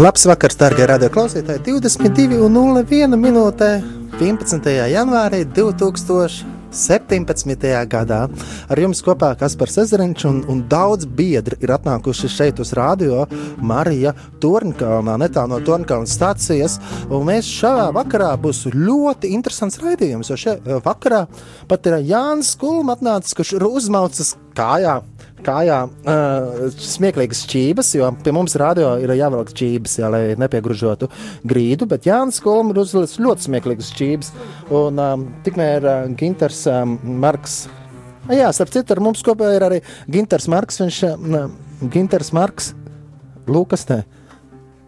Labs vakars, darbie radioklausītāji! 22,01 minūtē 11. janvārī 2017. gadā. Ar jums kopā Kaspars Ezeriņš un, un daudz biedri ir atnākuši šeit uz radio Marija Tornkalnā, netālu no Tornkalna stācijas. Un mēs šajā vakarā būs ļoti interesants raidījums, jo šajā vakarā pat ir Jānis Kulm atnācis, kurš ir uzmaucis kājā kājā uh, smieklīgas čības, jo pie mums radio ir jāvelk čības, jā, lai nepiegružotu grīdu, bet Jānis Kolm ir uzlicis ļoti smieklīgas čības, un um, tikmēr uh, Ginters um, Marks, jā, starp citu, ar mums kopā ir arī Ginters Marks, viņš, uh, Ginters Marks, Lukas, te,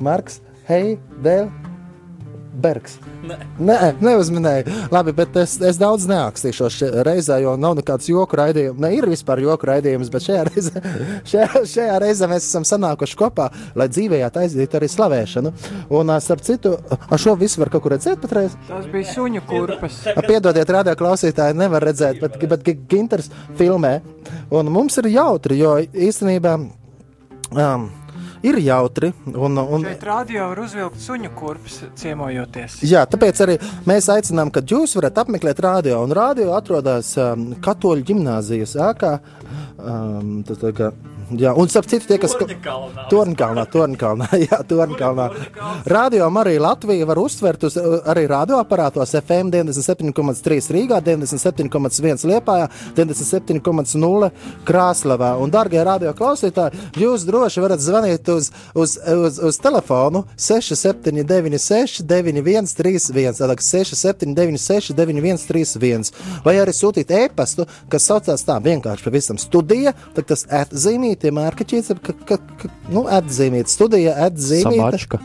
Marks, hei, Dēl, Bergs. Nē, Nē neuzminēju. Labi, bet es, es daudz neakstīšos reizē, jo nav nekāds joku raidījums. Ne ir vispār joku raidījums, bet šajā reizē, šajā, šajā reizē mēs esam sanākuši kopā, lai dzīvējā aizdītu arī slavēšanu. Un, starp citu, ar šo visu var kaut kur redzēt patreiz. Tas bija suņu kurpes. Piedodiet, radio klausītāji, nevar redzēt, bet, bet Ginters filmē. Un mums ir jautri, jo īstenībā. Um, ir jautri. Un, un, Šeit radio var uzvilkt suņu kurpes ciemojoties. Jā, tāpēc arī mēs aicinām, ka jūs varat apmeklēt radio. Un radio atrodas um, Katoļu ģimnāzijas ēkā. Um, tā kā, Jā, un starp citu, tie, kas Tornkalnā, Tornkalnā, jā, Tornkalnā. Radio arī Latvija var uztvert uz arī radioaparātos FM 97,3 Rīgā, 97,1 Liepājā, 97,0 Krāslavā. Un, darbie radio klausītāji, jūs droši varat zvanīt uz, uz, uz, uz telefonu 6796 9131, tātad 6796 9131, vai arī sūtīt e-pastu, kas saucās tā vienkārši pavisam studija, tad tas atzīmīt tie mārkaķis, ka, ka, ka, nu, atzīmīt studija, atzīmīt. Sabačka.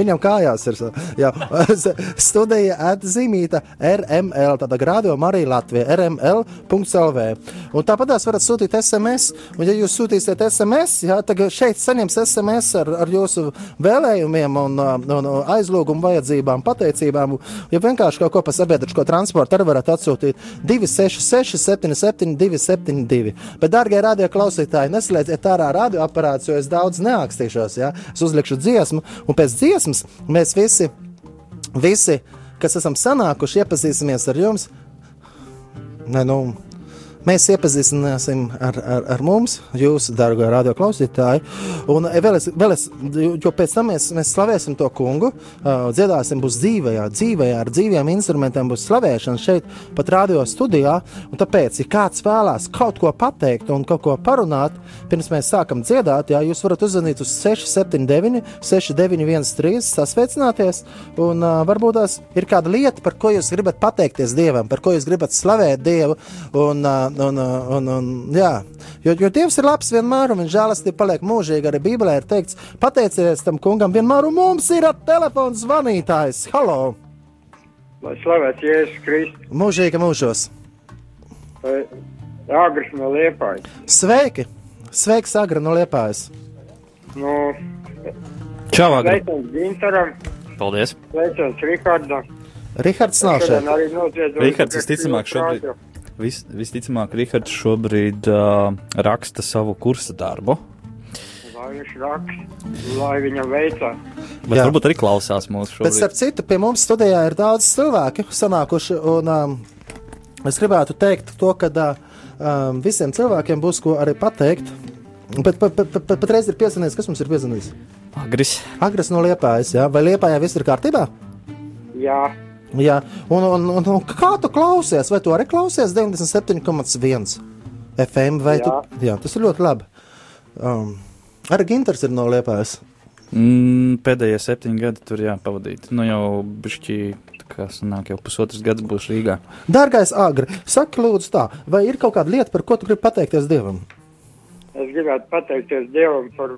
Viņam kājās ir jā, studija atzīmīta RML, tāda grādījuma arī Latvija, RML.CLV. Un tāpat tās varat sūtīt SMS, un ja jūs sūtīsiet SMS, jā, tad šeit saņems SMS ar, ar jūsu vēlējumiem un, un aizlūgumu vajadzībām, pateicībām, ja vienkārši kaut ko pa sabiedrisko transportu arī varat atsūtīt 266 77 272. Bet, dārgie radio klausītāji, neslēdziet ārā radioaparāts, jo es daudz neakstīšos, jā. Es uzlikšu dziesmu, un pēc dziesmas mēs visi, visi kas esam sanākuši, iepazīsimies ar jums. Ne, nu, Mēs iepazīstināsim ar, ar, ar mums, jūsu dārgā radioklausītāji. Un eh, vēl es, vēl es, jo pēc tam mēs, mēs slavēsim to kungu, uh, dziedāsim, būs dzīvajā, dzīvajā, ar dzīviem instrumentiem būs slavēšana šeit, pat radio studijā. Un tāpēc, ja kāds vēlās kaut ko pateikt un kaut ko parunāt, pirms mēs sākam dziedāt, jā, jūs varat uzzvanīt uz 679, 691, sasveicināties. Un uh, varbūt tās ir kāda lieta, par ko jūs gribat pateikties Dievam, par ko jūs gribat slavēt Dievu. Un, uh, un, un, un, jā, jo, jo Dievs ir labs vienmēr, un viņš žēlastība paliek mūžīgi. Arī Bībelē ir teikts, pateicieties tam kungam vienmēr, un mums ir telefons zvanītājs. Halo! Lai slavēts Jēzus Kristus. Mūžīgi mūžos. Agris no Liepājas. Sveiki! Sveiks, Agra no Liepājas. Nu, Čau, Agra. Sveicams Gintaram. Paldies. Sveicams Rihardam. Rihards nav šeit. Rihards visticamāk šobrīd. Vis, visticamāk, Rihards šobrīd uh, raksta savu kursa darbu. Lai viņš raksta, lai viņam veicās. Bet Jā. varbūt arī klausās mūsu šobrīd. Bet, starp citu, pie mums studijā ir daudz cilvēku sanākuši, un um, es gribētu teikt to, ka um, visiem cilvēkiem būs ko arī pateikt. Bet pat, pat, pat, patreiz ir piezvanījis, kas mums ir piezvanījis? Agris. Agris no Liepājas, jā. Vai Liepājā viss ir kārtībā? Jā. Jā, un, un, un, un kā tu klausies? Vai tu arī klausies 97,1 FM? Vai jā. Tu, jā, tas ir ļoti labi. Um, arī Ginters ir no Liepājas. Mm, pēdējie septiņi gadi tur jāpavadīt. Nu jau bišķi, kā sanāk, jau pusotras gadus būs Rīgā. Dārgais Agri, saki lūdzu tā, vai ir kaut kāda lieta, par ko tu gribi pateikties Dievam? Es gribētu pateikties Dievam par,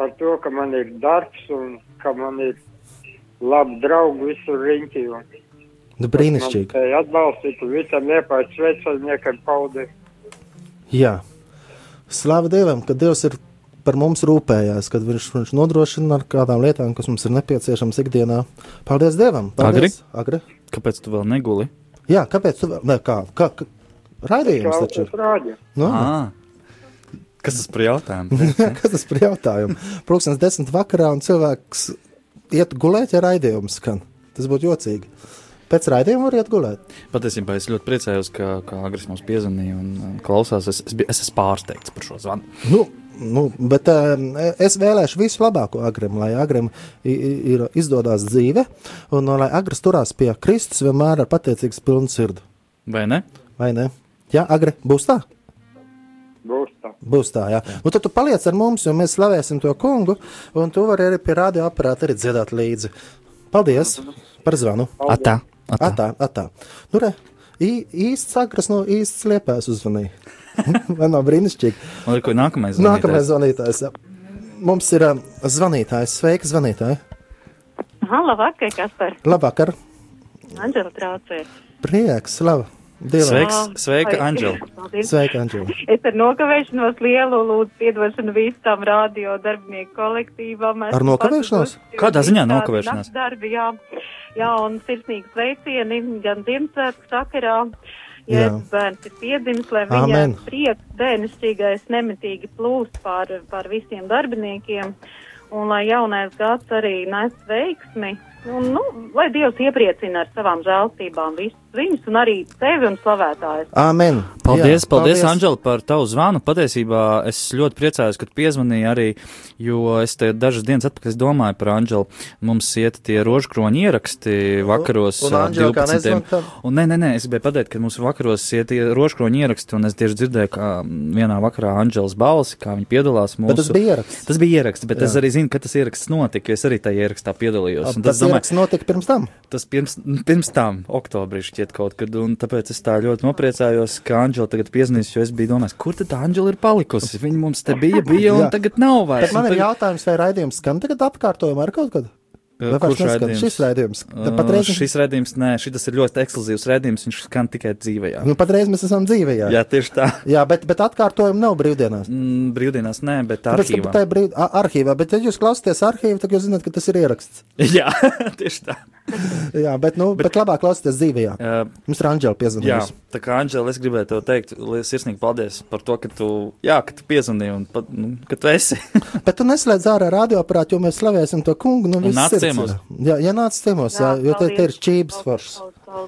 par to, ka man ir darbs un ka man ir labu draugu visur riņķī. un Nu, brīnišķīgi. Te atbalstītu visam iepājas sveiciniekam paudi. Jā. Slāva Dievam, ka Dievs ir par mums rūpējās, kad viņš, viņš nodrošina ar kādām lietām, kas mums ir nepieciešamas ikdienā. Paldies Dievam! Paldies. Agri? Kāpēc tu vēl neguli? Jā, kāpēc tu vēl? Ne, kā? kā, kā raidījums taču ir. Rāģi. Nu, Ah. Kas tas par jautājumu? kas tas par jautājumu? Pūkstens desmit vakarā un cilvēks iet gulēt, ja raidījums skan. Tas būtu jocīgi. Pēc raidījuma var iet gulēt. Patiesībā es ļoti priecājos, ka, ka Agris mums piezvanīja un klausās. Es, es, es esmu pārsteigts par šo zvanu. Nu, nu, bet uh, es vēlēšu visu labāko Agrim, lai Agrim ir izdodas dzīve un lai Agris turās pie Kristus vienmēr ar pateicīgas pilnu sirdi. Vai ne? Vai ne? Jā, Agri, būs tā? Būs tā. Būs tā, jā. Un tad tu paliec ar mums, jo mēs slavēsim to kungu, un tu vari arī pie radioaparāta arī dziedāt līdzi. Paldies par zvanu. Atā. Atā. Atā, atā. Nu, re, ī- īsts Agris no īsts liepēs uzvanīja. Vai nav brīnišķīgi? Un ir ko nākamais? Nākamais zvanītājs. jā. Mums ir um, zvanītājs. Sveiki, zvanītāji. Aha, labvakar, Kaspar. Labvakar. Anģela traucē. Prieks, laba. Ah, sveika, Anģela. Sveika, Anģela. Es ar nokavēšanos lielu lūdzu piedošanu visam radio darbinieku kolektīvam. Ar nokavēšanos? Kādā ziņā nokavēšanās? Darbi, jā. jā, un sirsnīgi sveicieni gan Ziemassvētku sakarā. Jēzus bērns ir piedzimis, lai viņa prieks bērnišķīgais nemitīgi plūst pār, pār visiem darbiniekiem. Un lai jaunais gads arī nes veiksmi, un, nu, lai Dievs iepriecina ar savām žēlstībām visus viņus un arī tevi un slavētājus. Amen. Paldies, Jā, paldies, Anģela, par tavu zvanu. Patiesībā es ļoti priecājos, ka tu piezvanīji arī, jo es te dažas dienas atpakaļ domāju par Anģelu. Mums iet tie rožkroņi ieraksti vakaros. Un ā, Anģela kā 12. nezvan tam? Un nē, nē, nē, es gribēju pateikt, ka mums vakaros iet tie rožkroņi ieraksti, un es tieši dzirdēju, kā vienā vakarā Anģelas balsi, kā viņa piedalās mūsu. Bet tas bija ieraksts. Tas bija ieraksts, bet Jā. es arī zinu, ka tas ieraksts notika, jo es arī tajā ierakstā piedalījos. Un Tas es domāju, ieraksts notika pirms tam. Tas pirms, pirms tam, oktobrī šķiet kaut kad, un tāpēc es tā ļoti nopriecājos, ka Anģela tagad piezīmēs, jo es biju domājis, kur tad Anģela ir palikusi. Viņa mums te bija, bija, un tagad nav vairs. Bet man ir tagad- jautājums, vai raidījums skan tagad atkārtojumā ar kaut kādu? Vai Kurš raidījums? Šis raidījums. Patreiz, šis redzējums, nē, šis ir ļoti ekskluzīvs redzējums, viņš skan tikai dzīvē. Jā, nu, patreiz mēs esam dzīvē. Jā, jā tieši tā. jā bet, bet atkārtojumu nav brīvdienās. Mm, brīvdienās nē, bet Tāpēc, arhīvā. ka tā ir brīv... arhīvā, bet, ja jūs klausāties arhīvu, tad jūs zināt, ka tas ir ieraksts. Jā, tieši tā. Jā, bet, nu, bet, bet labāk klausīties dzīvē. Jā. Uh, Mums ir Anģela Jā, piezvanījusi. tā kā Anģela, es gribēju tev teikt, sirsnīgi paldies par to, ka tu, jā, ka tu piezvanīji un nu, ka tu esi. Bet tu neslēdz ārā radioaparātu, jo mēs slavēsim to kungu. Nu, Un ciemos. Jā, ja nāc ciemos, jā, jo te, te ir čības foršs.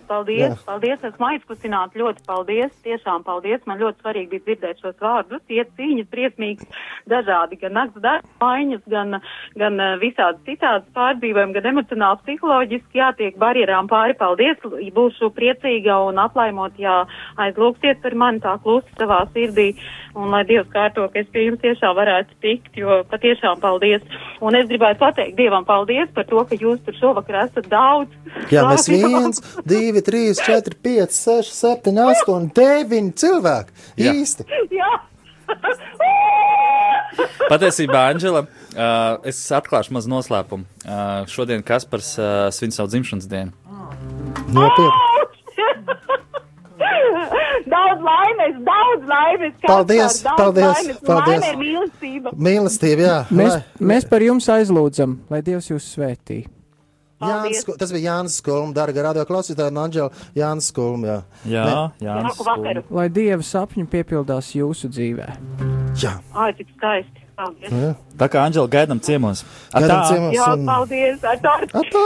Paldies, Jā. paldies, esmu aizkustināta, ļoti paldies, tiešām paldies, man ļoti svarīgi bija dzirdēt šos vārdus, iet cīņas briesmīgas, dažādi, gan nakts darba maiņas, gan, gan eh, visādi citādas pārdzīvojumi, gan emocionāli, psiholoģiski jātiek barjerām pāri, paldies, būšu priecīga un aplaimot, ja aizlūksiet par mani tā klusi savā sirdī, un lai Dievs kārto, ka es pie jums tiešām varētu tikt, jo patiešām paldies, un es gribētu pateikt Dievam paldies par to, ka jūs tur šovakar esat daudz. Jā, mēs viens, divi, trīs, četri, pieci, seši, septiņi, astoņi, deviņi cilvēki. Jā. Īsti. Jā. Patiesībā, Anģela, uh, es atklāšu mazu noslēpumu. Uh, šodien Kaspars uh, svin savu dzimšanas dienu. Nopietni. daudz laimes, daudz laimes. Paldies, daudz paldies, laimes. paldies. Laime mīlestība. Mīlestība, jā. Mēs, Lai- mēs par jums aizlūdzam, lai Dievs jūs svētī. Jānis, tas bija Jānis Skulms, dārga radio klausītāja, un Anģela Jānis Skulms. Jā. Jā, jā. Jauku vakaru. Lai Dieva sapņi piepildās jūsu dzīvē. jā. Ai, cik skaisti. Paldies. jā. Tā kā Anģela gaidām ciemos. Gaidām Atā. ciemos Jā, un- paldies. Ar tā. Atā!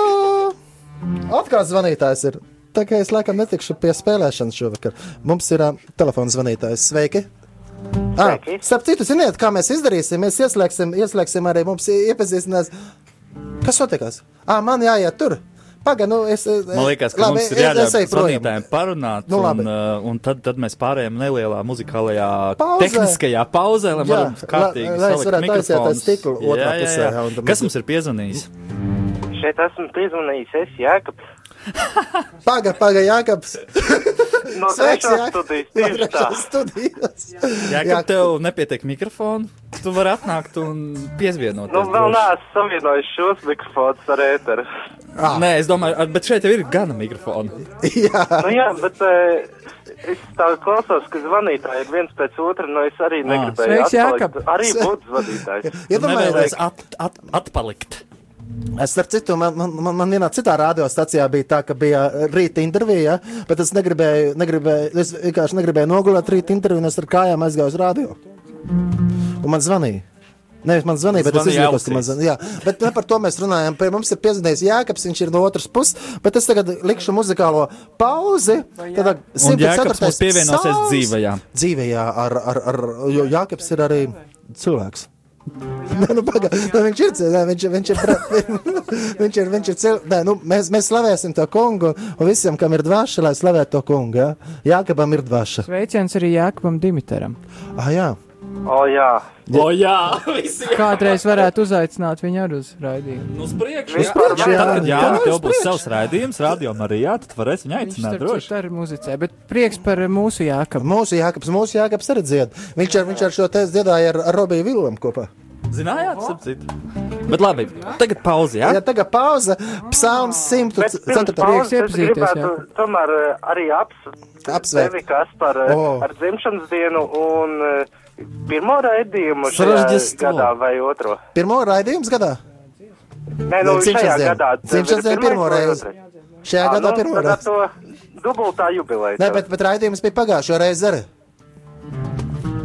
Atkal zvanītājs ir. Tā kā es laikam netikšu pie spēlēšanas šovakar. Mums ir uh, telefona zvanītājs. Sveiki! Ah, starp citu, ziniet, kā mēs izdarīsim? Mēs ieslēgsim, ieslēgsim arī mums iepazīstinās. Kas notikās? Ah, man jāiet tur. Pagaid, nu es. Man liekas, ka mums ir jāļauj zvanītājiem parunāt, Nu, labi. un, uh, un tad, tad mēs pārējām nelielā muzikālajā, Pauzē. tehniskajā pauzē, lai Jā, varam la- kārtīgi lai es salikt mikrofonus. stikla otrā Jā, jā, jā. Kas mums ir piezvanījis? Šeit esmu piezvanījis, es Jēkabs. Pagaid, pagaid, Jākaps. No Sveiks, trešās Jā. studijas, No tieši tā. studijas. Jā, Jā. kad tev nepietiek mikrofonu, tu vari atnākt un piezvienot. Nu, vēl neesmu savienojis šos mikrofonus ar ēteru. Ah. Nē, es domāju, bet šeit jau ir gana mikrofonu. Jā, Nu jā, bet eh, es tā klausos, ka zvanītāji ir viens pēc otra, nu es arī negribēju Sveiks, atpalikt. Jākab. Arī būt zvanītājs. iedomājieties, at, at, atpalikt. Es starp citu, man, man, man, man vienā citā radiostacijā bija tā, ka bija rīta intervija, bet es negribēju, negribēju, es vienkārši negribēju nogulēt rīta interviju, un es ar kājām aizgāju uz radio. Un man zvanīja. Nevis man zvanīja, bet es Zvanīja izjūtu, ka man zvanīja. Jā, bet ne par to mēs runājam. Pie mums ir piezvanījis Jēkabs, viņš ir no otras puses, bet es tagad likšu muzikālo pauzi. Tad Un Jēkabs mums pievienosies dzīvajā. Dzīvajā ar, ar, ar, jo Jākabs ir arī cilvēks. Nē, nu, paga, nu, viņš ir cilvēks, viņš, viņš ir. Viņš ir, viņš ir cil... Nē, nu, mēs, mēs slavēsim to kungu, un visiem, kam ir dvaša, lai slavētu to kungu. Ja? Jākabam ir dvaša. Sveiciens arī Jākabam Dimiteram. Ah, jā. O jā, O, jā, jā. Kādreiz varētu uzaicināt viņu arī uz raidījumu. Nu, uz priekšu. Vispār jā. jā. Tad, kad Jā, uz tev būs savs raidījums, radio Marijā, tad varēs viņu Viņš aicināt starp droši. citu arī muzicē, bet prieks par mūsu Jākabu. Mūsu Jākabs, mūsu Jākabs arī dzied. Viņš ar, viņš ar šo tēzi dziedāja ar, Robiju Villam kopā. Zinājāt, ap citu. Bet labi, tagad pauzi, jā? Ja tagad pauze, psalms bet 104. pirms pauzes Prieks es iepazīties, jā. tomēr eh, arī aps, Apsveikt. tevi, kas par eh, ar dzimšanas dienu un eh, pirmo raidījumu gadā vai otro. Pirmo raidījums gadā? Nē, nu šajā diena. gadā. ir diena pirmo reizi. Šajā Ā, gadā nu, pirmo reizi. Dubultā jubileja. Nē, bet, bet raidījums bija pagājušajā reizē. arī.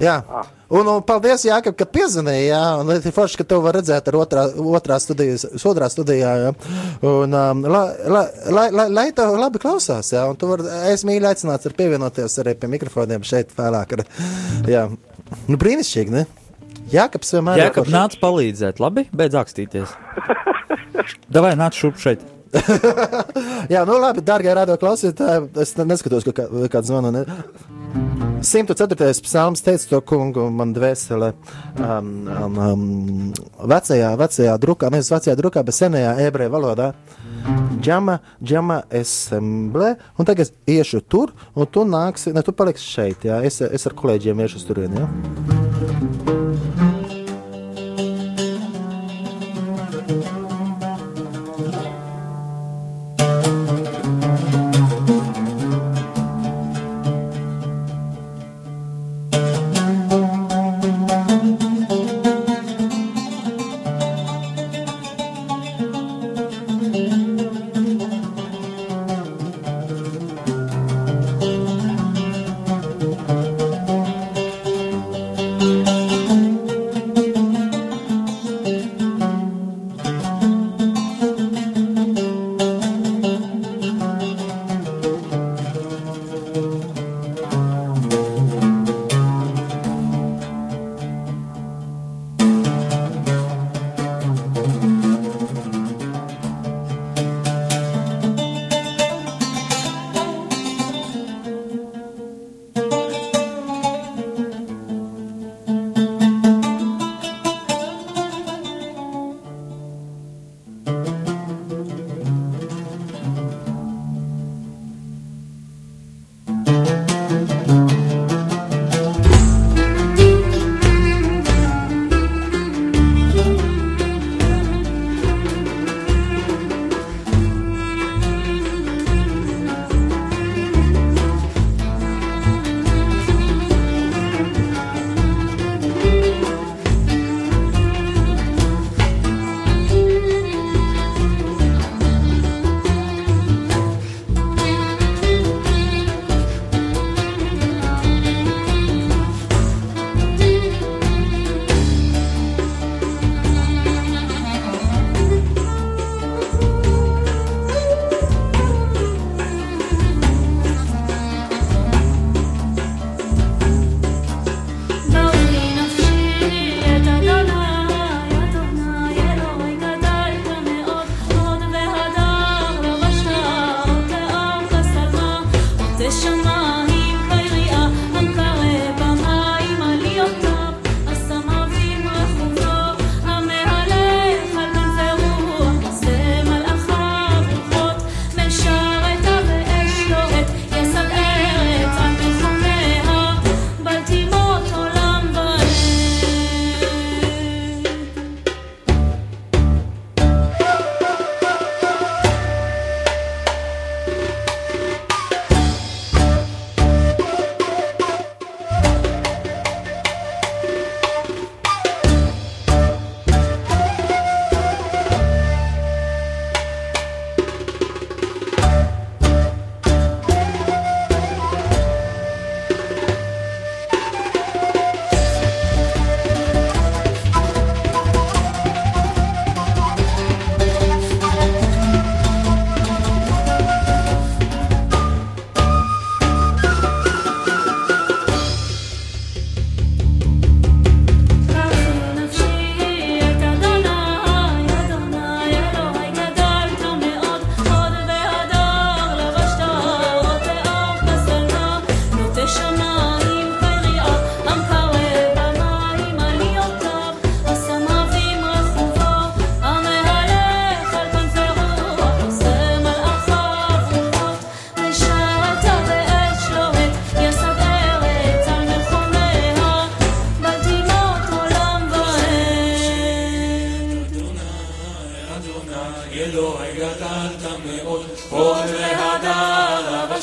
Jā, Ah. un, un paldies, Jākab, ka piezvanīji. Jā, un ir forši, ka tu vari redzēt ar otrā, otrā studijas, otrā studijā. Jā. Un, um, lai, lai, lai, lai, lai tev labi klausās, jā, un tu vari, es mīlu aicināts ar pievienoties arī pie mikrofoniem šeit vēlāk. Ar, jā, nu brīnišķīgi, ne? Jākabs vienmēr ir Jākab, foršs. nāc palīdzēt, labi? Beidz akstīties. Davai, nāc šurp šeit. Jā, nu labi, darbie radio klausītāji, es ne- neskatos, ka kā, kāds zvana. Ne? 104. psalms teica to kungu, man dvēsele um, um, um, vecajā, vecajā drukā, nevis vecajā drukā, bet senajā ebreju valodā. Džama, džama esemblē, un tagad es iešu tur, un tu nāksi, ne, tu paliksi šeit, jā, es, es ar kolēģiem iešu uz turieni, jā.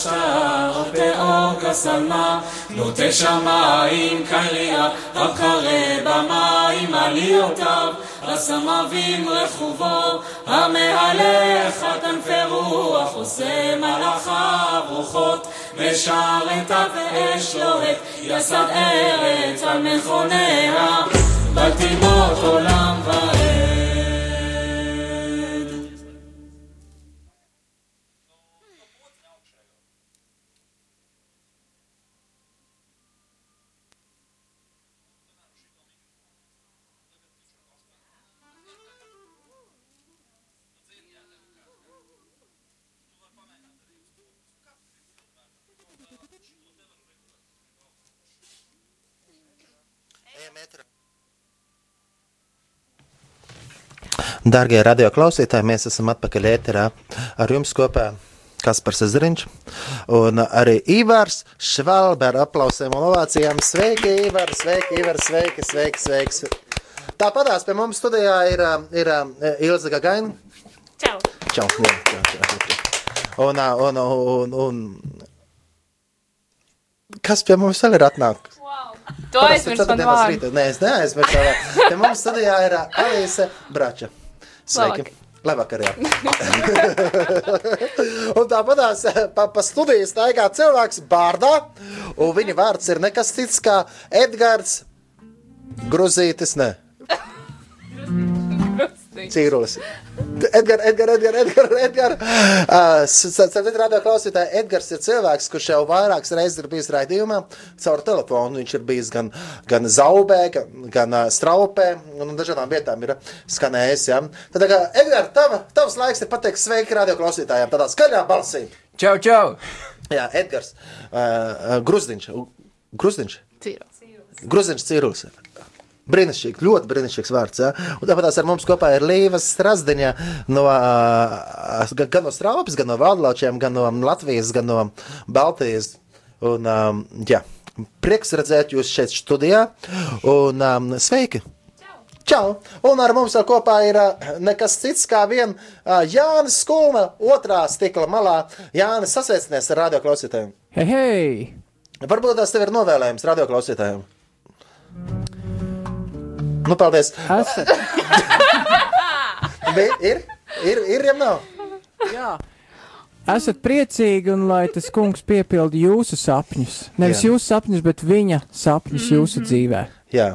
שר פאור כשמה, נוטה שמיים קליע, רב במים עליותיו, הסמבים רכובו, המהלך על כנפי רוח, עושה מלאכיו רוחות, משרת ואש לוהט, יסד ארץ על מכוניה, בל תימות עולם ו... Darbie radioklausītāji, mēs esam atpakaļ ēterā ar jums kopā. Kaspars Zariņš un arī Ivars Švalbe ar aplausiem un ovācijām. Sveiki, Ivar, sveiki, Ivar, sveiki, sveiki, sveiki. Tāpatās pie mums studijā ir, ir Ilza Gagaina. Čau! Čau, jā, čau, čau. Un, un, un, un, kas pie mums vēl ir atnākusi? Tu aizmirsti man vārdu. Nē, es neaizmirsu. Pie mums studijā ir ā, Alīse Brača. Sveiki! Labvakar, jā. un tāpatās pa, pa studiju staigā cilvēks bārdā, un viņa vārds ir nekas cits kā Edgars Gruzītis, ne. Cīrulis. Edgars, Edgars, Edgars, Edgars. Edgar. Uh, radio klausītāji, Edgars ir cilvēks, kurš jau vairākas reizes ir bijis raidījumā caur telefonu. Viņš ir bijis gan, gan zaubē, gan, gan uh, straupē, un dažādām vietām ir skanējis. Ja? Tad, kā, Edgars, tava, tavs laiks ir pateikt sveiki radio klausītājiem tādā skaļā balsī. Čau, čau! Jā, Edgars, uh, Gruzdiņš, Gruzdiņš, Cīros. Gruzdiņš Cīrulis. Brīnišķīgs, ļoti brīnišķīgs vārds. Ja? Un tāpat ar mums kopā ir Līva Strasdiņa no, gan no Straupas, gan no Valdlaučiem, gan no Latvijas, gan no Baltijas. Un, um, jā, prieks redzēt jūs šeit studijā. Un um, sveiki! Čau! Un ar mums kopā ir nekas cits kā vien Jānis Skulna otrā stikla malā. Jānis, sasveicinies ar radioklausītājiem. Hei, hei! Varbūt tas tev ir novēlējums radioklausītājiem. Nu, paldies! Esat, Ir, ir, ir, ja nav. jā. Esat priecīgi un lai tas kungs piepilda jūsu sapņus. Nevis Jā. jūsu sapņus, bet viņa sapņus jūsu dzīvē. Jā.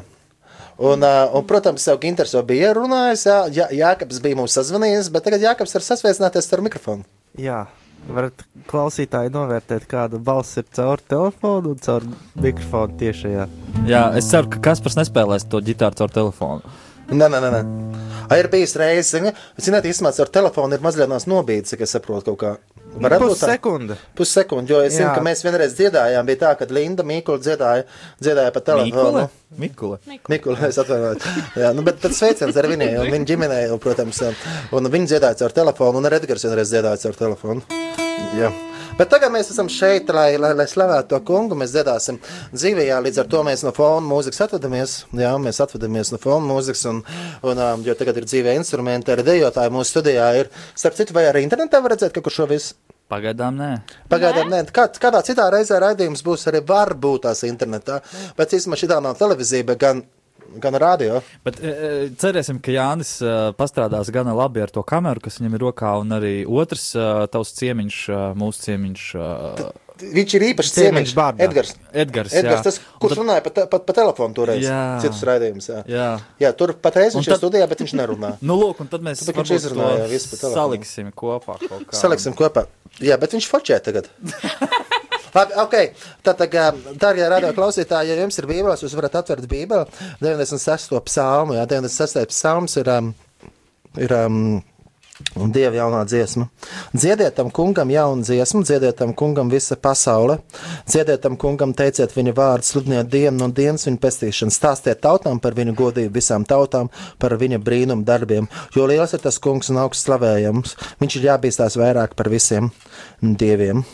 Un, uh, un, protams, jau Ginters jau bija runājis, jā, Jā, Jākaps bija mums sazvanījis, bet tagad Jākaps var sasveicināties ar mikrofonu. Jā, varat klausītāji novērtēt, kāda balss ir caur telefonu un caur mikrofonu tiešajā. Jā, es ceru, ka Kaspars nespēlēs to ģitāru caur telefonu. Nē, nē, nē. nē. A, ir bijis reizes, zini, ziniet, īstenībā ar telefonu ir mazliet nobīdis, cik es saprotu kaut kā. Pussekunda. Pussekundi, jo es zinu, Jā. ka mēs vienreiz dziedājām, bija tā, ka Linda Mīkula dziedāja, dziedāja pa telefonu. Mikula. Mikula, es atvainojos. Jā, nu, bet tad sveiciens ar viņiem, un viņa ģimenei, un, protams, un viņi dziedāja caur telefonu, un arī Edgars vienreiz dziedāja caur telefonu. Jā. Bet tagad mēs esam šeit, lai, lai, lai slavētu to kungu. Mēs dziedāsim dzīvē, līdz ar to mēs no fona mūzikas atvadamies. Jā, mēs atvadamies no fona mūzikas, un, un, um, jo tagad ir dzīvē instrumenti, arī dejotāji mūsu studijā ir. Starp citu, vai arī internetā var redzēt kaut kur šo visu? Pagaidām nē. Pagaidām, nē, kā, kādā citā reizē raidījums būs arī varbūt tās internetā, bet īstenībā šī tā nav televīzija, bet gan, gan radio. Bet e, e, cerēsim, ka Jānis e, pastrādās gana labi ar to kameru, kas viņam ir rokā, un arī otrs e, tavs ciemiņš, e, mūsu ciemiņš. e, Viņš ir īpaši Ciemiņš ciemiņš. Edgars. Edgars, Edgars, tas, kurš tad- runāja pa, pa, pa telefonu toreiz, Jā. citus raidījumus. Jā. Jā. jā, tur patreiz viņš ir tad- studijā, bet viņš nerunā. Nu, lūk, un tad mēs Tāpēc viņš to visu pa telefonu. saliksim kopā. kaut kā. Saliksim kopā. Jā, bet viņš fočē tagad. Labi, ok. Tātad, darbie radio klausītāji, ja jums ir bībeles, jūs varat atvērt bībeli. 96. psalmu, jā, 96. psalms ir, um, ir um, Dieva jaunā dziesma. Dziediet tam kungam jaunu dziesmu, dziediet tam kungam visa pasaule. Dziediet tam kungam, teiciet viņa vārdu, sludiniet dienu no dienas viņa pestīšanu, stāstiet tautām par viņa godību, visām tautām par viņa brīnumu darbiem, jo liels ir tas kungs un augsts slavējams. Viņš ir jābīstās vairāk par visiem dieviem.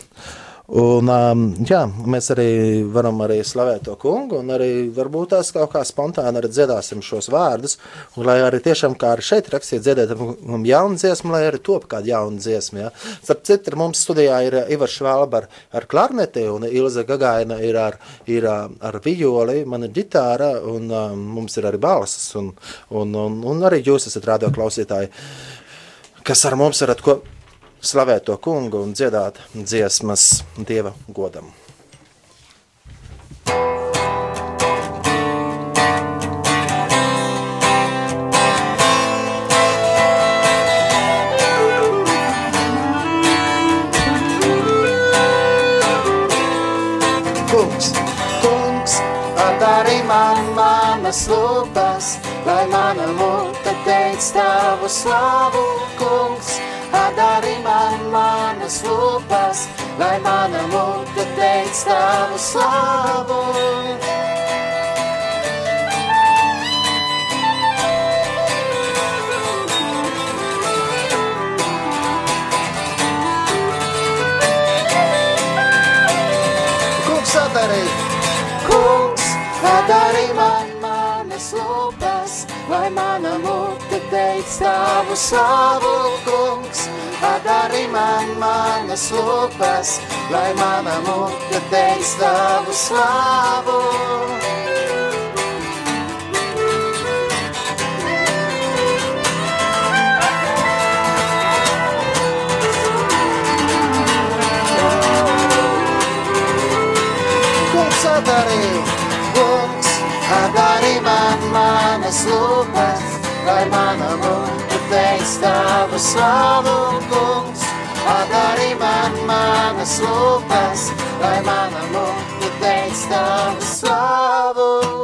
Un, um, jā, mēs arī varam arī slavēt to kungu, un arī varbūt tās kaut kā spontāni arī dziedāsim šos vārdus. Un, lai arī tiešām, kā arī šeit rakstīts, dziedēt um, jaunu dziesmu, lai arī top kādu jaunu dziesmu. Ja. Starp citu, mums studijā ir Ivars Švalba ar, ar klarneti, un Ilze Gagaina ir ar, ir um, ar violi, man ir ģitāra, un um, mums ir arī balsis, un, un, un, un arī jūs esat radio klausītāji, kas ar mums varat ko slavēt to kungu un dziedāt dziesmas dieva godam. Manas lūpas, lai mana mute teic tavu slavu, kungs, atdari man manas lūpas, lai mana mute teic tavu slavu. Teic tavu slavu, kungs. Atdari man manas lūpas, lai mana mute teic tavu slavu. Kungs, atdari, kungs, atdari man manas lūpas, lai mana mute teic tavu slavu, kungs. Atdari man manas lūpas, lai mana mute teic tavu slavu.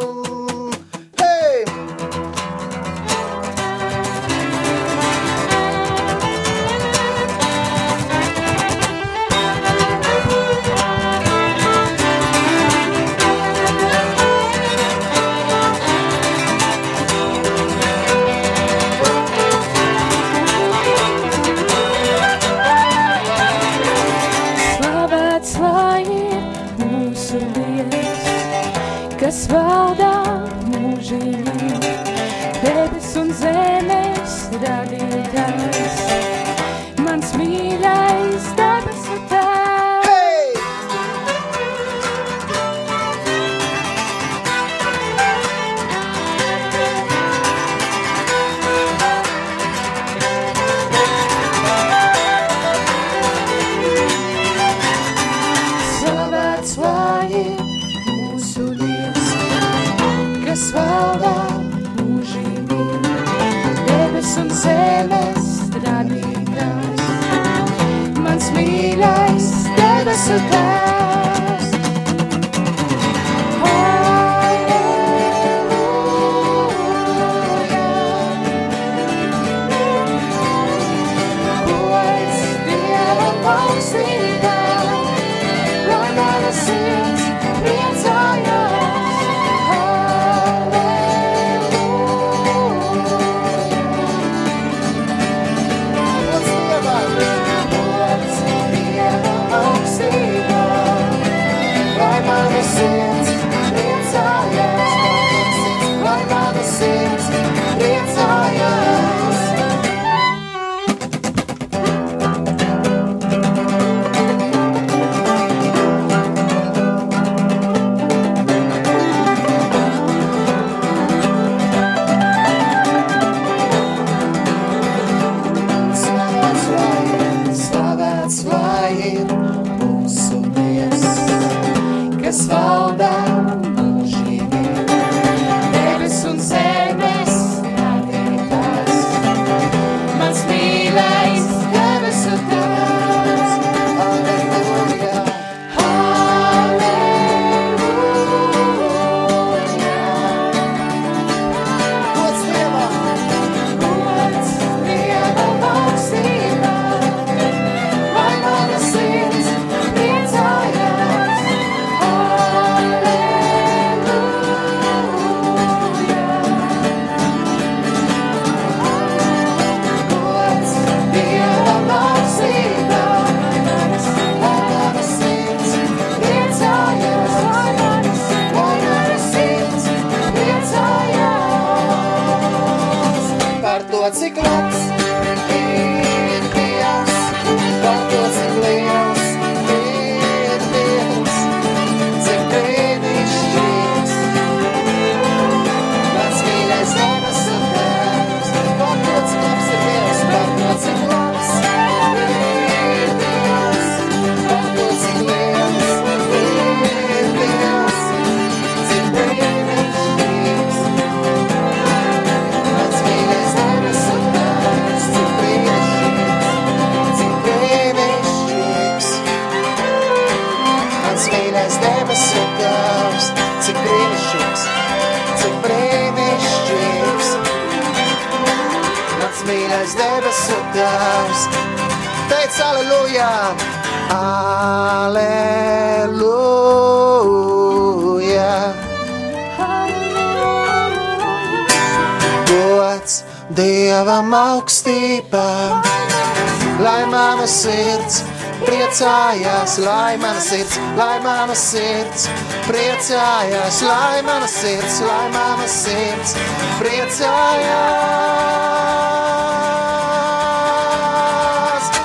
Sirds. Priecājās, lai mana sirds, lai mana sirds priecājās.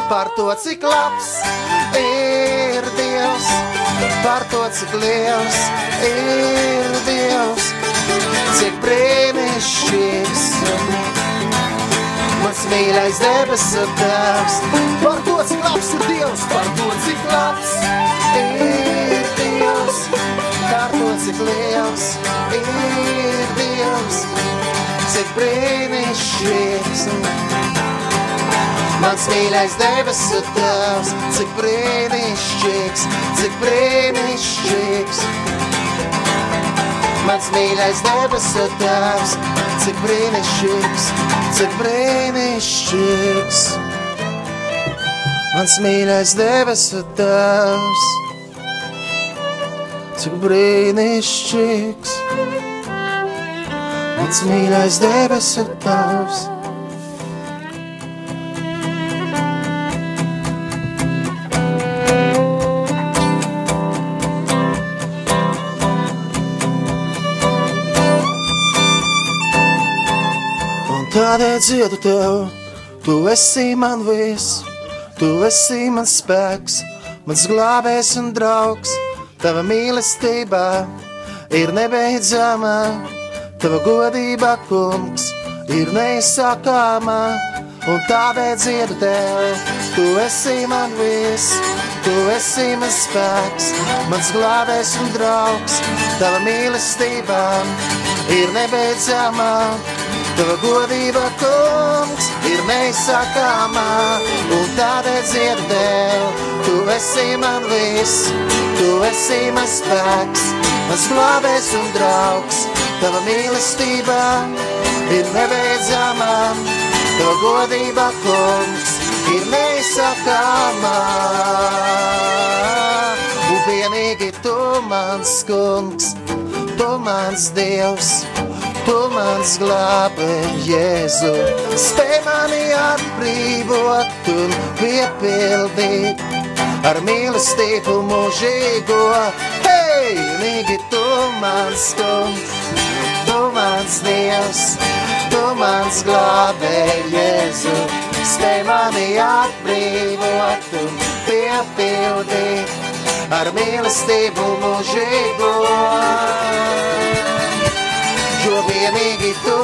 Par to, cik labs ir Dievs, par to, cik liels ir Dievs, cik brīnišķīgs. Mans mīļais debesu tēvs, par to, cik labs ir Dievs, par to, cik labs ir to, cik liels ir Dievs, cik brīnišķīgs. Mans mīļais debesu tēvs, cik brīnišķīgs, cik brīnišķīgs. Mans mīļais debesu tēvs, cik brīnišķīgs, cik brīnišķīgs. Mans mīļais debesu tēvs, cik brīnišķīgs. Mans mīļais debesu tēvs. Un tādēļ dziedu tev, tu esi man viss, tu esi mans spēks, mans glābējs un draugs. Tava mīlestība ir nebeidzama, tava godība, kungs, ir neizsākāma. Un tādēļ dziedu tev, tu esi man viss, tu esi mans spēks, mans glābējs un draugs. Tava mīlestība ir nebeidzama. Tava godība, kungs, ir neizsakāmā, un tādēļ dziedu tev. Tu esi man viss, tu esi mans spēks, mans glābējs un draugs. Tava mīlestība ir nebeidzamā, tava godība, kungs, ir neizsakāmā. Un vienīgi tu mans kungs, tu mans dievs. Tu mans glābē, Jēzu, spēj mani atbrīvot un piepildīt ar mīlestību mūžīgo. Hei, nīgi tu mans kungs, tu mans dievs, tu mans glābē, Jēzu, spēj mani atbrīvot un piepildīt ar mīlestību mūžīgo jo vienīgi tu,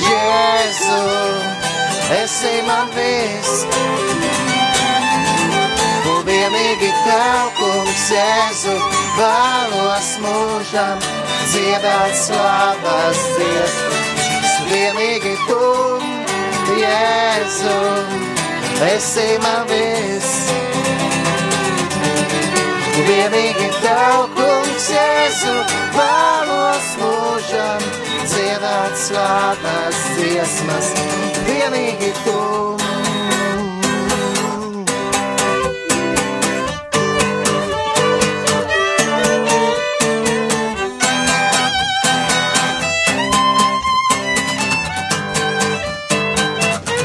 Jēzu, esi man viss. Un vienīgi tev, kungs, Jēzu, vēlos mūžam dziedāt slavas dziesmas. Vienīgi tu, Jēzu, esi man viss. Vienīgi tev, kungs, Jēzu, vēlos mūžam dziedāt slāpes dziesmas. Vienīgi tu.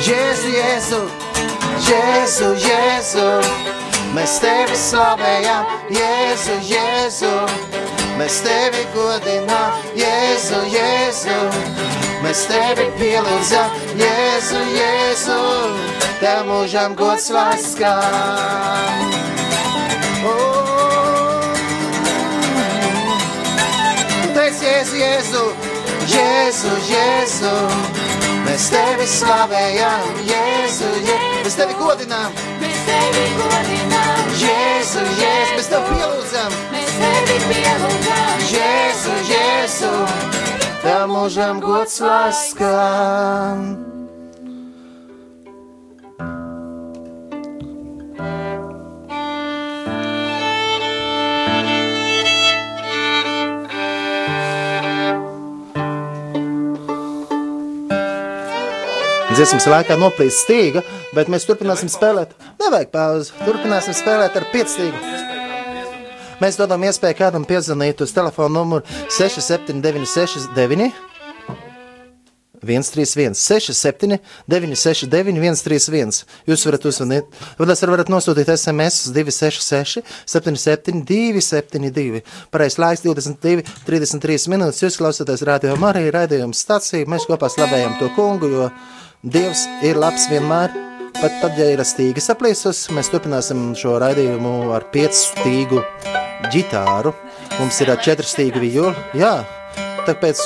Jēzu, Jēzu, Jēzu, Jēzu. Mēs tevi slavējam, Jēzu, Jēzu. Mēs tevi godinām, Jēzu, Jēzu. mēs tevi pielūdzam, Jēzu, Jēzu, tev mūžam gods skan. Oh. Teic, Jēzu, Jēzu, Jēzu, Jēzu, mēs tevi slavējam, Jēzu, Jēzu, mēs tevi godinām. Mēs tevi godinām, Jēzu, Jēzu, mēs tevi pielūdzam. mēs tevi pielūdzam, Jēzu, Jēzu, tev mūžam gods lai skan. Dziesmas laikā noplīst stīga, bet mēs turpināsim spēlēt. Nevajag pauzi. Turpināsim spēlēt ar piecstīgu. Mēs dodam iespēju kādam piezvanīt uz telefona numuru 6796, 131, 67, 969, 131. Jūs varat uzvanīt, vai tas varat nosūtīt SMS uz 266, 77, 272. Pareizais laiks 22, 33 minūtes. Jūs klausāties radio Marija raidījuma stāciju. Mēs kopā slavējam to kungu, jo Dievs ir labs vienmēr. Pat tad, ja ir stīga saplīsus, mēs turpināsim šo raidījumu ar piecu stīgu ģitāru. Mums ir ar četru stīgu vijoli. Jā, tāpēc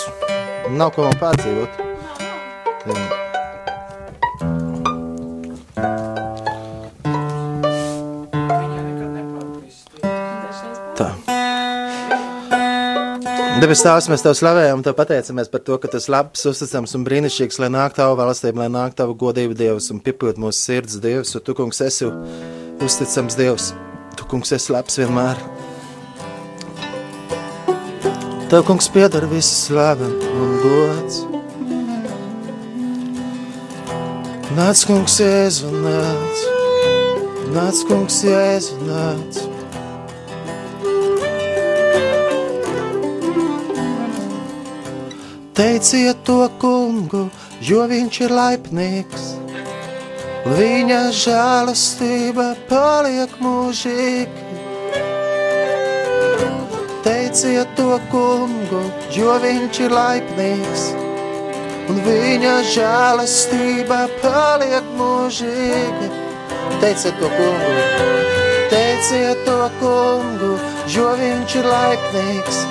nav ko man pārdzīvot. Tā. Debes Tēvs, mēs Tev slavējam, Tev pateicamies par to, ka Tas labs, uzticams un brīnišķīgs, lai nāk Tava valstība, lai nāk Tava godība Dievs un pipild mūsu sirds Dievs, jo Tu, kungs, esi uzticams Dievs. Tu, kungs, esi labs vienmēr. Tev, kungs, piedara viss slava un gods. Nāc, kungs, Jēzu, nāc. Nāc, kungs, Jēzu, nāc. Teiciet to kungu, jo viņš ir laipnīgs. Viņa žēlastība paliek mūžīgi. Teiciet to kungu, jo viņš ir laipnīgs. Un viņa žēlastība paliek mūžīgi. Teiciet to kungu, teiciet to kungu, jo viņš ir laipnīgs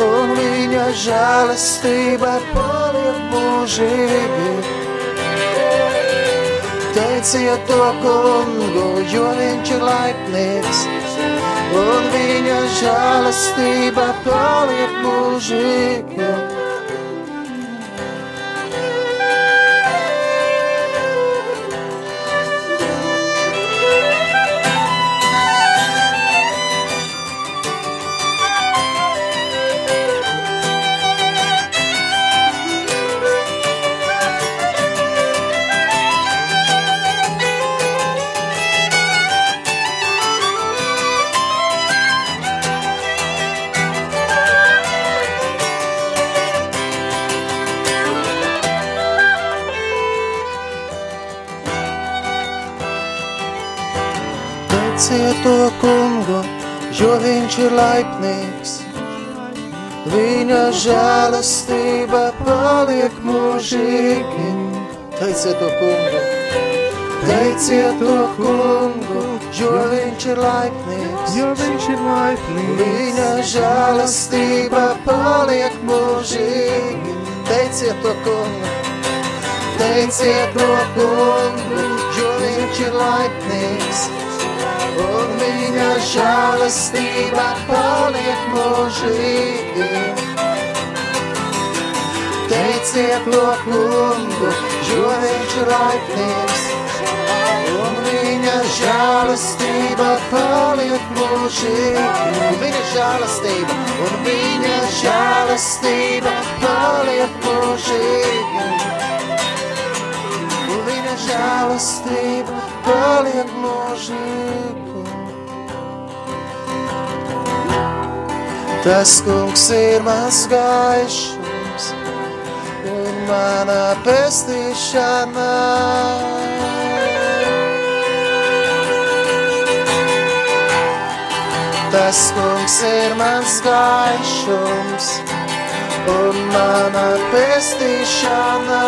un viņa žēlastība paliek mūžīgi. Teiciet to kungu, jo viņš ir laipnīgs, un viņa žēlastība paliek mūžīgi. Teiciet to kungu, jo viņš ir laipnīgs. Viņa žēlastība paliek mūžīgi. Teiciet to kungu, teiciet to kungu, jo viņš ir laipnīgs. Jo viņš ir laipnīgs. Viņa žēlastība paliek mūžīgi. Teiciet to kungu, teiciet to kungu, jo viņš ir laipnīgs. Un viņa žēlastība paliek mūžīgi. Teiciet to kungu, jo viņš ir laipnīgs. Un viņa žēlastība paliek mūžīgi. Un viņa žēlastība, un viņa žēlastība paliek mūžīgi. Žēlastība paliek mūžīgi. Tas kungs ir mans gaišums un mana pestīšana. Tas kungs ir mans gaišums un mana pestīšana.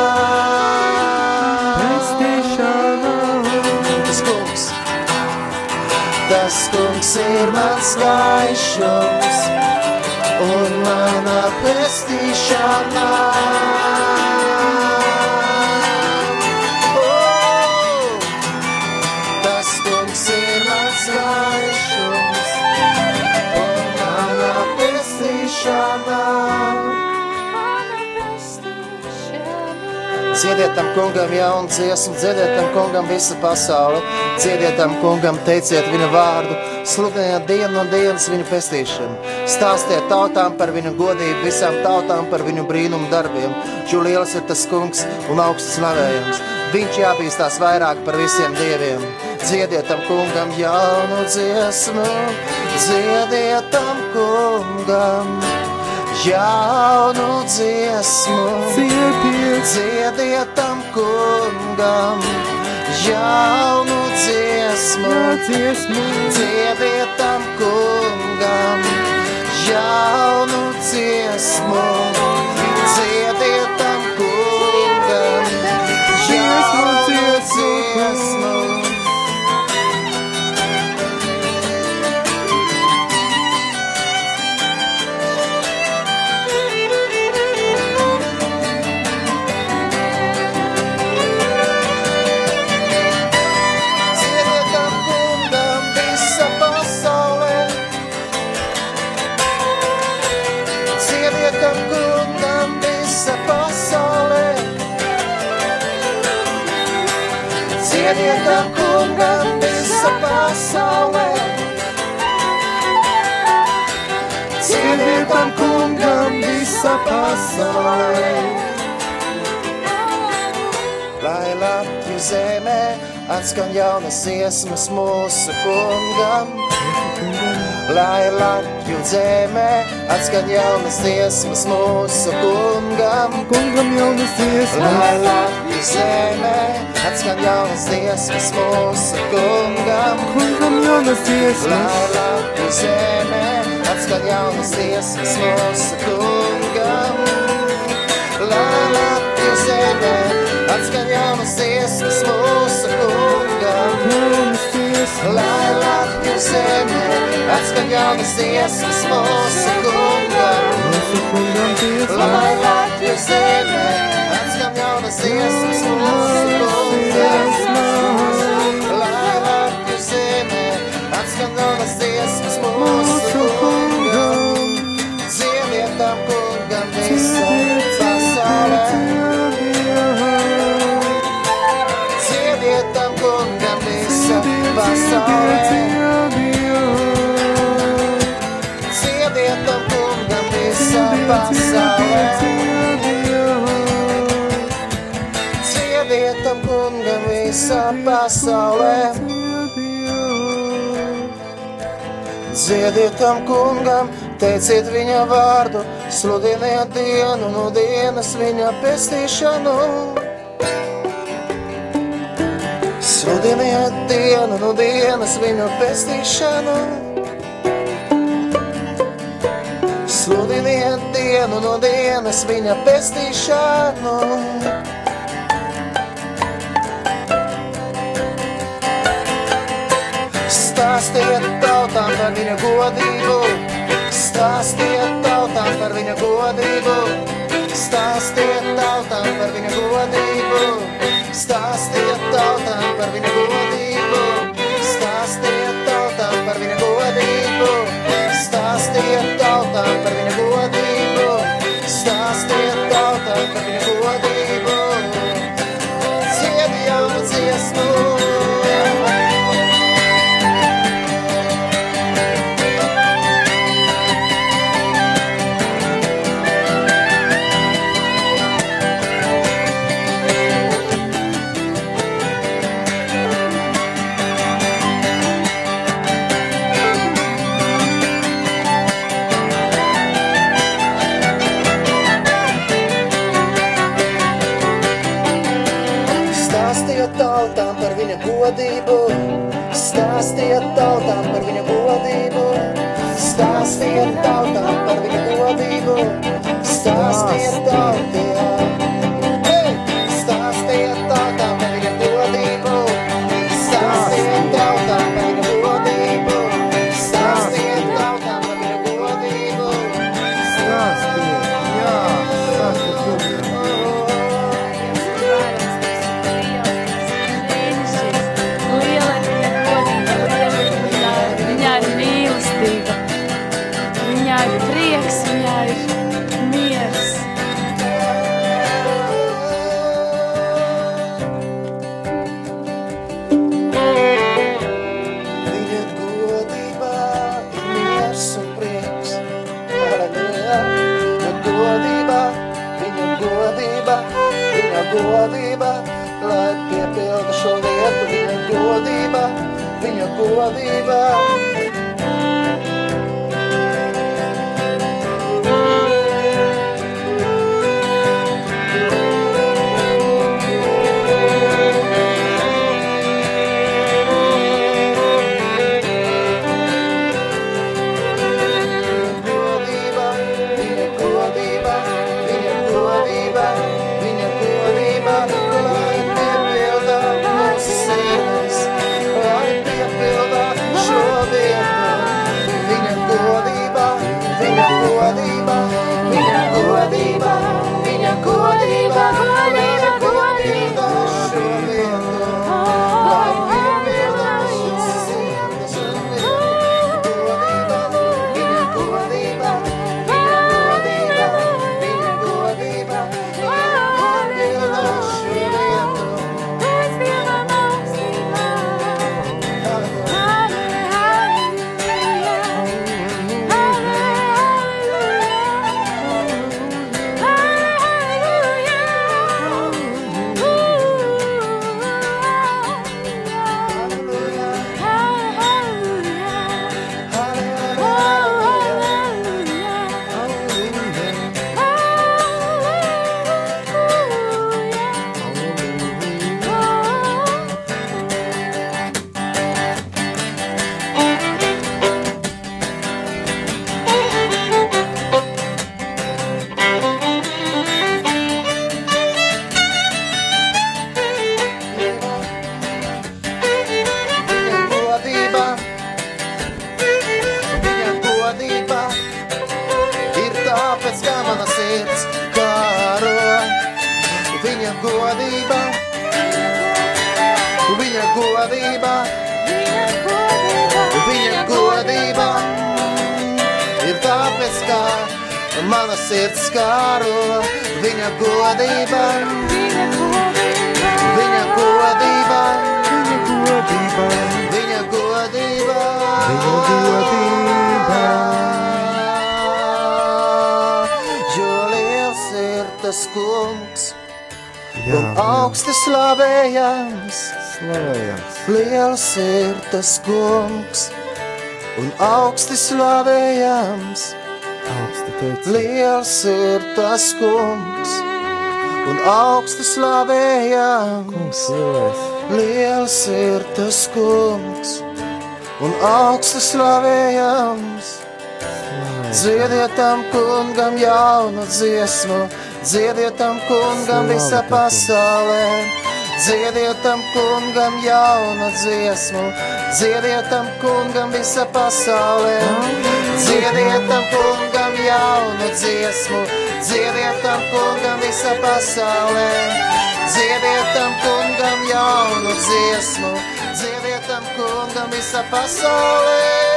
Tas kungs ir mans gaišums un mana pestīšana. Dziediet tam kungam jaunu dziesmu, dziediet tam kungam visu pasauli, dziediet tam kungam, teiciet viņa vārdu, sludiniet dienu no dienas viņu pestīšanu, stāstiet tautām par viņu godību, visām tautām par viņu brīnumu darbiem, jo liels ir tas kungs un augsts slavējams. Viņš jābīstās vairāk par visiem dieviem. Dziediet tam kungam jaunu dziesmu, dziediet tam kungam jaunu dziesmu. Dziediet, dziediet tam kungam jaunu dziesmu. dziesmu, Dziediet tam kungam jaunu dziesmu. Dziediet Dziediet tam kungam visa pasaulē. Dziediet tam kungam visa pasaulē. Lai Latviju zemē atskan jaunas iesmas mūsu kungam. Lai Latviju zemē atskan jaunas iesmas mūsu kungam. kungam jaunas dziesmas, Lai Latviju zemē atskan jaunas iesmas mūsu kungam. kungam jaunas dziesmas, Lai Latviju zemē atskan jaunas iesmas mūsu kungam. Lai Latviju zemē atskan jaunas iesmas mūsu kungam. dziesmas, Lai Latviju zemē atskan jaunas iesmas mūsu kungam. dziesmas, Lai Latviju zemē atskan jaunas iesmas mūsu kungam. Lai Latviju zemē atskan jaunas iesmas mūsu kungam. Visā pasaulē. Dziediet tam kungam, teiciet viņa vārdu, sludiniet dienu no dienas viņa pestīšanu. Sludiniet dienu no dienas viņa pestīšanu. Sludiniet dienu no dienas viņa pestīšanu. Stāstiet tautām par viņa godību, stāstiet tautām par viņa godību, stāstiet tautām par viņa godību, stāstiet tautām par viņa godību, godība, viņa godība, viņa godība ir tāpēc, kā mana sirds kāro. Viņa godība, viņa godība, viņa godība, viņa godība, viņa godība. Jo liels ir tas kungs un augsti slavējams. Slavējams. Liels ir tas kungs un augsti slavējams. Augsti. Liels ir tas kungs un augsti slavējams. Kungs lielais. Liels ir tas kungs un augsti slavējams. Dziediet tam kungam jaunu dziesmu, dziediet tam kungam visā pasaulē. Dziediet tam kungam jaunu dziesmu, dziediet tam kungam visā pasaulē. Dziediet tam kungam jaunu dziesmu, dziediet tam kungam visā pasaulē. Dziediet tam kungam jaunu dziesmu, dziediet tam kungam visā pasaulē.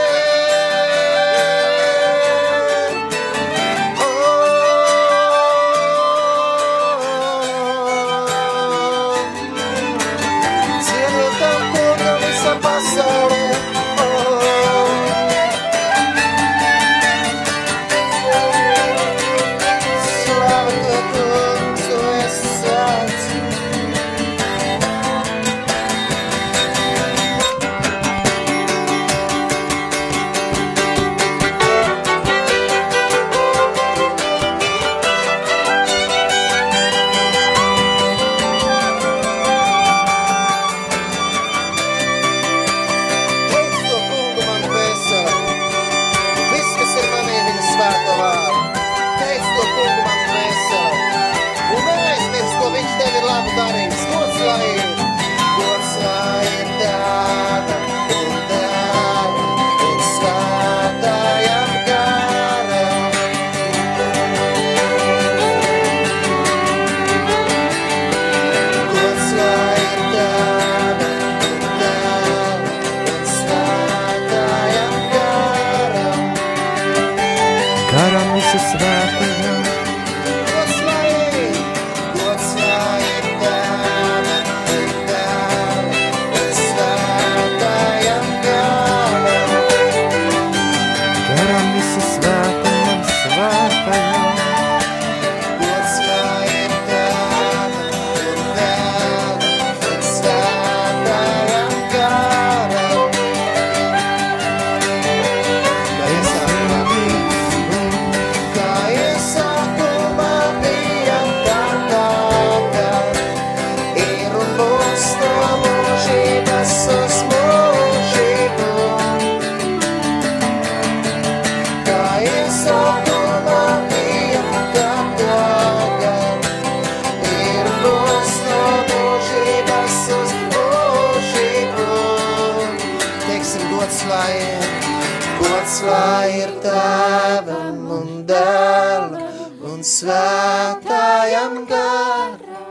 Un svētājam garam.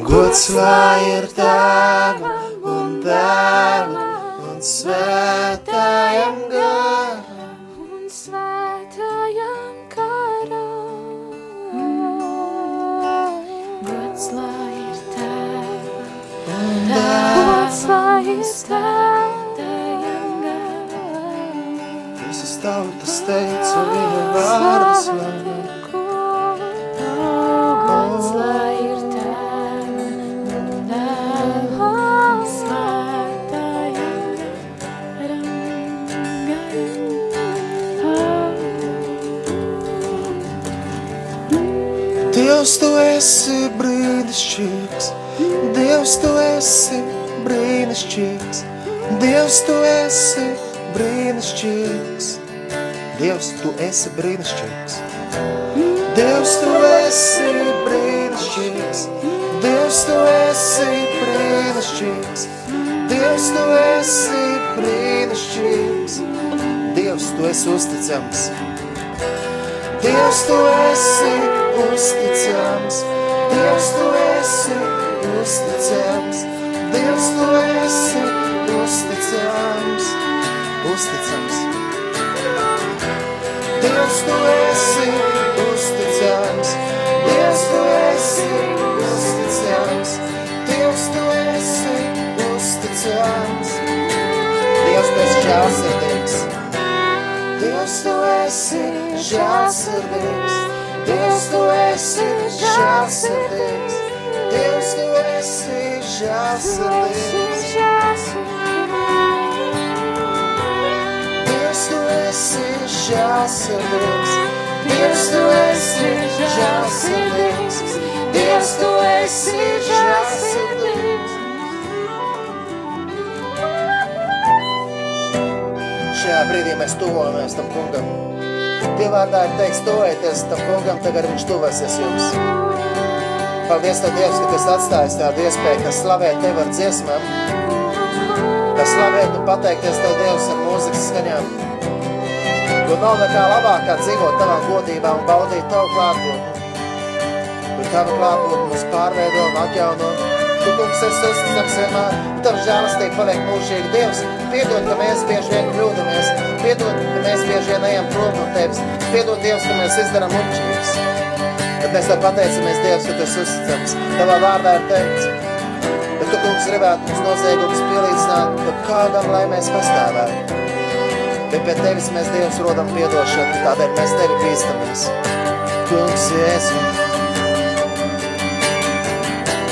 Gods lai ir tēvam un dēlam un svētājam garam. un svētājam karam. Gods lai ir tēvam, gods lai ir svētājam tautas teica viņa vārdu slavu. Gods lai ir tēvam un dēlam, svētājam garam. Dievs, tu esi brīnišķīgs, Dievs, tu esi brīnišķīgs, Dievs, tu esi brīnišķīgs, Dievs, tu esi brīnišķīgs. Dievs, tu esi brīnišķīgs, Dievs, tu esi brīnišķīgs, Dievs, tu esi brīnišķīgs, Dievs, tu esi uzticams. Dievs, tu esi uzticams, Dievs, tu esi uzticams, Dievs, tu esi uzticams, uzticams. Dievs, tu esi uzticams, Dievs, tu esi uzticams, Dievs, tu esi uzticams, Dievs, tu esi žēlsirdīgs. Dievs, tu esi žēlsirdīgs, Dievs, tu esi žēlsirdīgs, Dievs, tu esi žēlsirdīgs. Žēlsirdīgs, Dievs, tu esi žēlsirdīgs, Dievs, tu esi žēlsirdīgs. Šajā brīdī mēs tuvojamies tam kungam. Dievvārdā ir teikts, tuvojieties tam kungam, tagad viņš tuvosies jums. Paldies Tev, Dievs, ka Tu esi atstājis tādu iespēju, ka slavēt Tev ar dziesmām, ka slavēt un pateikties Tev, Dievs, ar mūzikas skaņām. Jo nav nekā labāk, kā dzīvot Tavā godībā un baudīt Tavu klātbūtni. Jo Tava klātbūtne mūs pārveido un atjauno. Tu, kungs, esi uzticams vienmēr, un Tava žēlastība paliek mūžīgi. Dievs, piedod, ka mēs bieži vien kļūdamies, piedod, ka mēs bieži vien ejam prom no Tevis, piedod, Dievs, ka mēs izdarām muļķības. Bet mēs Tev pateicamies, Dievs, ka Tu esi uzticams. Tavā vārdā ir teikts, bet Tu, kungs, gribētu mums noziegumus pielīdzināt, kādam, lai mēs pastāvētu. Bet pie Tevis mēs, Dievs, rodam piedošanu, tādēļ mēs Tevi bīstamies. Kungs, Jēzu.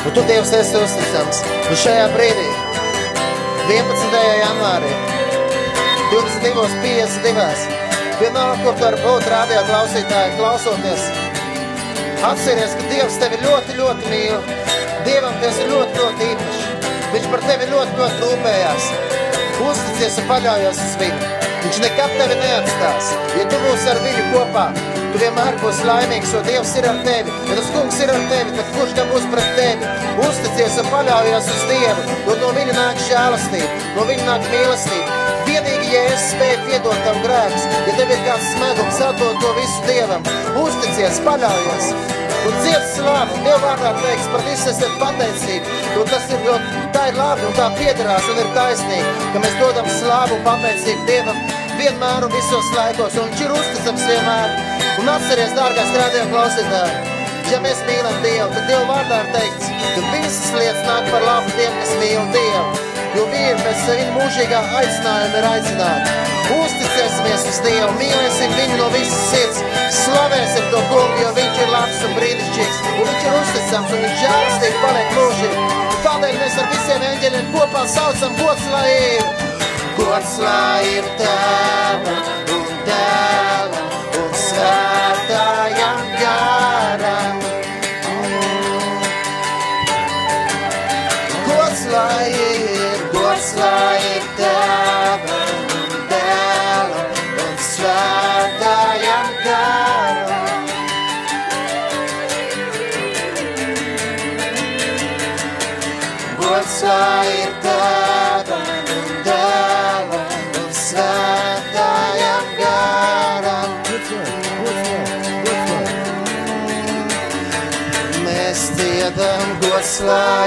Un Tu, Dievs, esi uzticams. Un šajā brīdī, 11. janvārī, 22.52. Vienalga, kur tu var būt rādio klausītāji, klausoties. Atceries, ka Dievs tevi ļoti, ļoti mīl. Dievam tas ir ļoti, ļoti īpaši. Viņš par tevi ļoti, ļoti rūpējās. Uzticies un paļaujies uz viņu. Viņš nekad tevi neatstās. Ja tu būsi ar viņu kopā, Tu vienmēr būsi laimīgs, jo Dievs ir ar tevi. Ja tas kungs ir ar tevi, tad kurš tam būs pret tevi? Uzticies un paļaujies uz Dievu, jo no viņa nāk žēlastība, no viņa nāk mīlestība. Vienīgi, ja es spēju piedot tavu grēkus, ja tev ir kāds smagums, atdod to visu Dievam. Uzticies, paļaujies. Un dzied slavu, Dieva vārdā teiks, par visu esat pateicīgi. Jo tas ir, jo tā ir labi un tā piederās un ir taisnīgi, ka mēs dodam slavu un pateicību Dievam vienmēr un visos laikos, un viņš ir uzticams vienmēr. Un atceries, dārgās rādījā klausītāji, ja mēs mīlam Dievu, tad Dieva vārdā ir teikts, ka visas lietas nāk par labu tiem, kas mīl Dievu, jo viņi pēc viņa mūžīgā aicinājuma ir aicināti. Uzticēsimies uz Dievu, mīlēsim viņu no visas sirds, slavēsim to kungu, jo viņš ir labs un brīnišķīgs, un viņš ir uzticams un viņš žēlstīgi paliek mūžīgi. Tādēļ mēs ar visiem eņģeļiem kopā saucam gods, lai ir, gods, lai ir tēvam un dēlam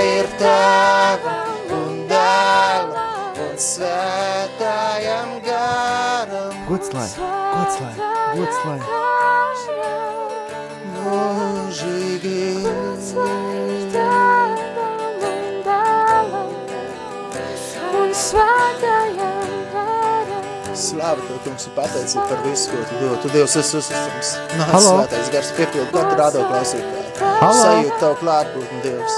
ir tēvam un dēlam un svētājam garam. Gods lai, gods lai, gods lai. Mūžīgi. Slāva tev, kungs, un pateicība par visu, ko tu dod. Tu Dievs esi uzticams. Nāc, Halo? svētais gars, piepildu katru rādo klausītāju. Halo? Sajūt tavu klātbūtni, Dievs.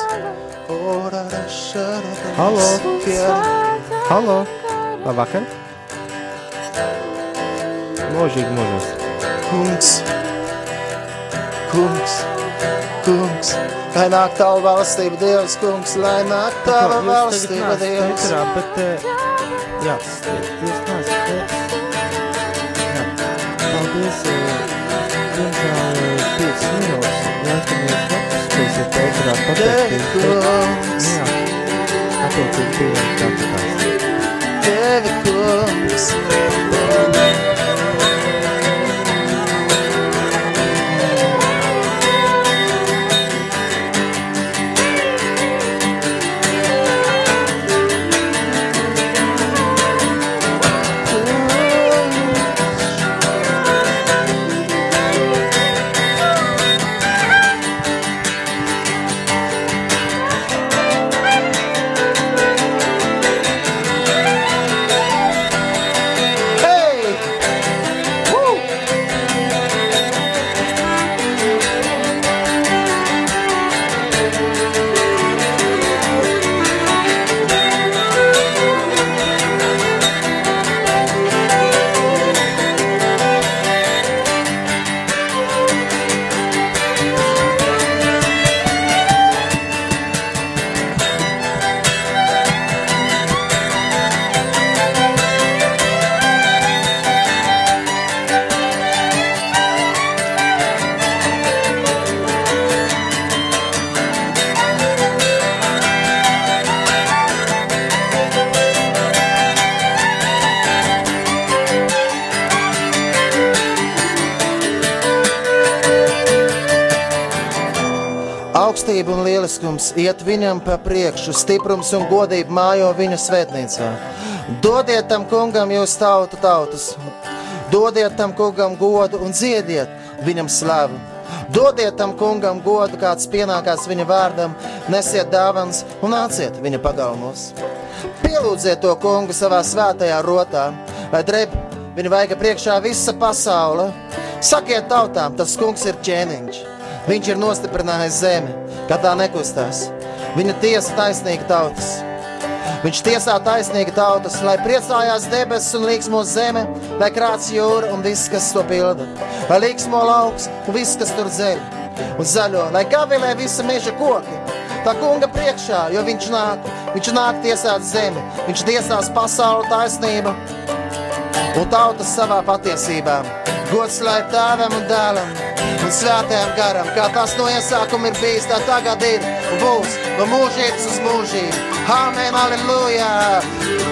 Halo? Halo! Labvakar! Mūžīgi mūžos. Kungs, kungs, kungs, lai nāk tava valstība, Dievs, kungs, lai nāk tava valstība, Dievs. Ekrā, bet, eh, jā, jūs neesat. Paldies. eh, Diemžēl eh, 5 minūtes. Laikamies nepaspēsiet ētrā pateikt. kungs. Jā, attiecīgi bija tāds. Tevi, kungs. Hey! Augstība un lieliskums iet viņam pa priekšu, stiprums un godība mājo viņa svētnīcā. Dodiet tam kungam jūs tautu tautas, dodiet tam kungam godu un dziediet viņam slavu. Dodiet tam kungam godu, kāds pienākās viņa vārdam, nesiet dāvans un nāciet viņa pagalmos. Pielūdziet to kungu savā svētajā rotā, lai drēb viņa vaiga priekšā visa pasaule. Sakiet tautām, tas kungs ir ķēniņš. Viņš ir nostiprinājis zemi, kad tā nekustās. Viņa tiesa taisnīga tautas. Viņš tiesā taisnīga tautas, lai priecājās debesis un līksmo zeme, lai krāts jūra un viss, kas to pilda. Lai līksmo lauks un viss, kas tur dzeļ un zaļo, lai gavilē visa meža koki. Tā kunga priekšā, jo viņš nāk, viņš nāk tiesāt zemi, viņš tiesās pasauli taisnību un tautas savā patiesībā. Gods lai tēvam un dēlam un svētajam garam, kā tas no iesākuma ir bijis, tā tagad ir un būs no mūžības uz mūžību. Amen, aleluja!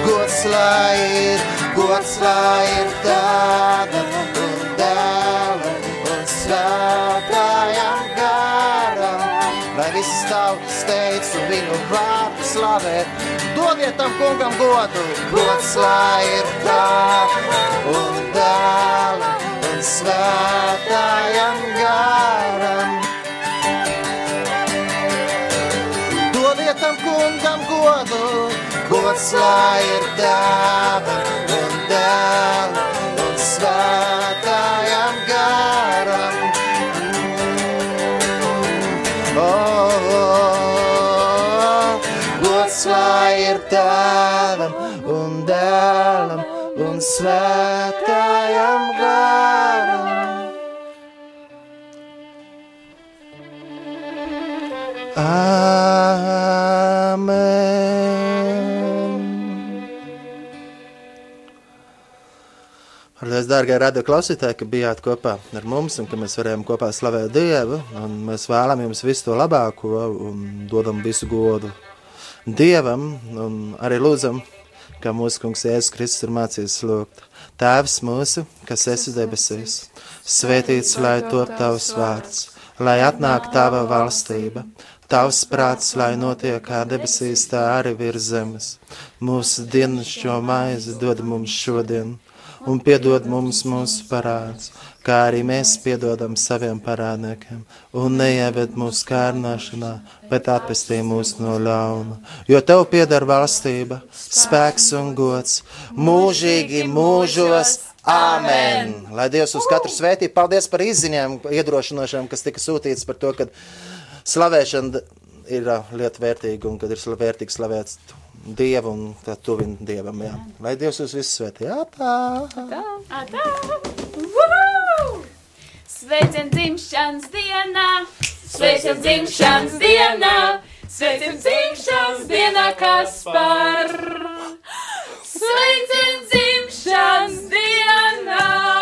Gods lai ir, gods lai ir tēvam un dēlam un svētajam garam. Lai viss tautas teic un viņu vārdu slavēt, dodiet tam kungam godu. Gods lai ir tēvam un dēlam un svētajam garam. Dodiet tam kungam godu, gods lai ir tēvam un svētajam garam. Amen. Paldies, dārgie radio klausītāji, ka bijāt kopā ar mums un ka mēs varējām kopā slavēt Dievu. Mēs vēlam jums visu to labāko un dodam visu godu Dievam un arī lūdzam, kā mūsu kungs Jēzus Kristus ir mācījis lūgt. Tēvs mūsu, kas esi debesīs, svētīts lai top tavs vārds, lai atnāk tava valstība. Tavs prāts, lai notiek kā debesīs, tā arī virs zemes. Mūsu dienascho maizi dod mums šodien, un piedod mums mūsu parādus, kā arī mēs piedodam saviem parādniekiem, un neieved mūsu kārnāšanā, bet atpestī mūs no ļauna. Jo tev pieder valstība, spēks un gods, mūžīgi mūžos. Āmen! Lai Dievs uz katru svētī, paldies par izziņām, iedrošinošām, kas tika sūtīts par to, ka slavēšana ir ā, lieta vērtīga un kad ir vērtīgi slavēts Dievu un tā tuvina Dievam. Jā. Lai Dievs jūs visus svētī. Jā, tā! Atā! Sveicam dzimšanas dienā! Sveicam dzimšanas dienā! Sveicam dzimšanas dienā, kas par! Sveicam dzimšanas dienā!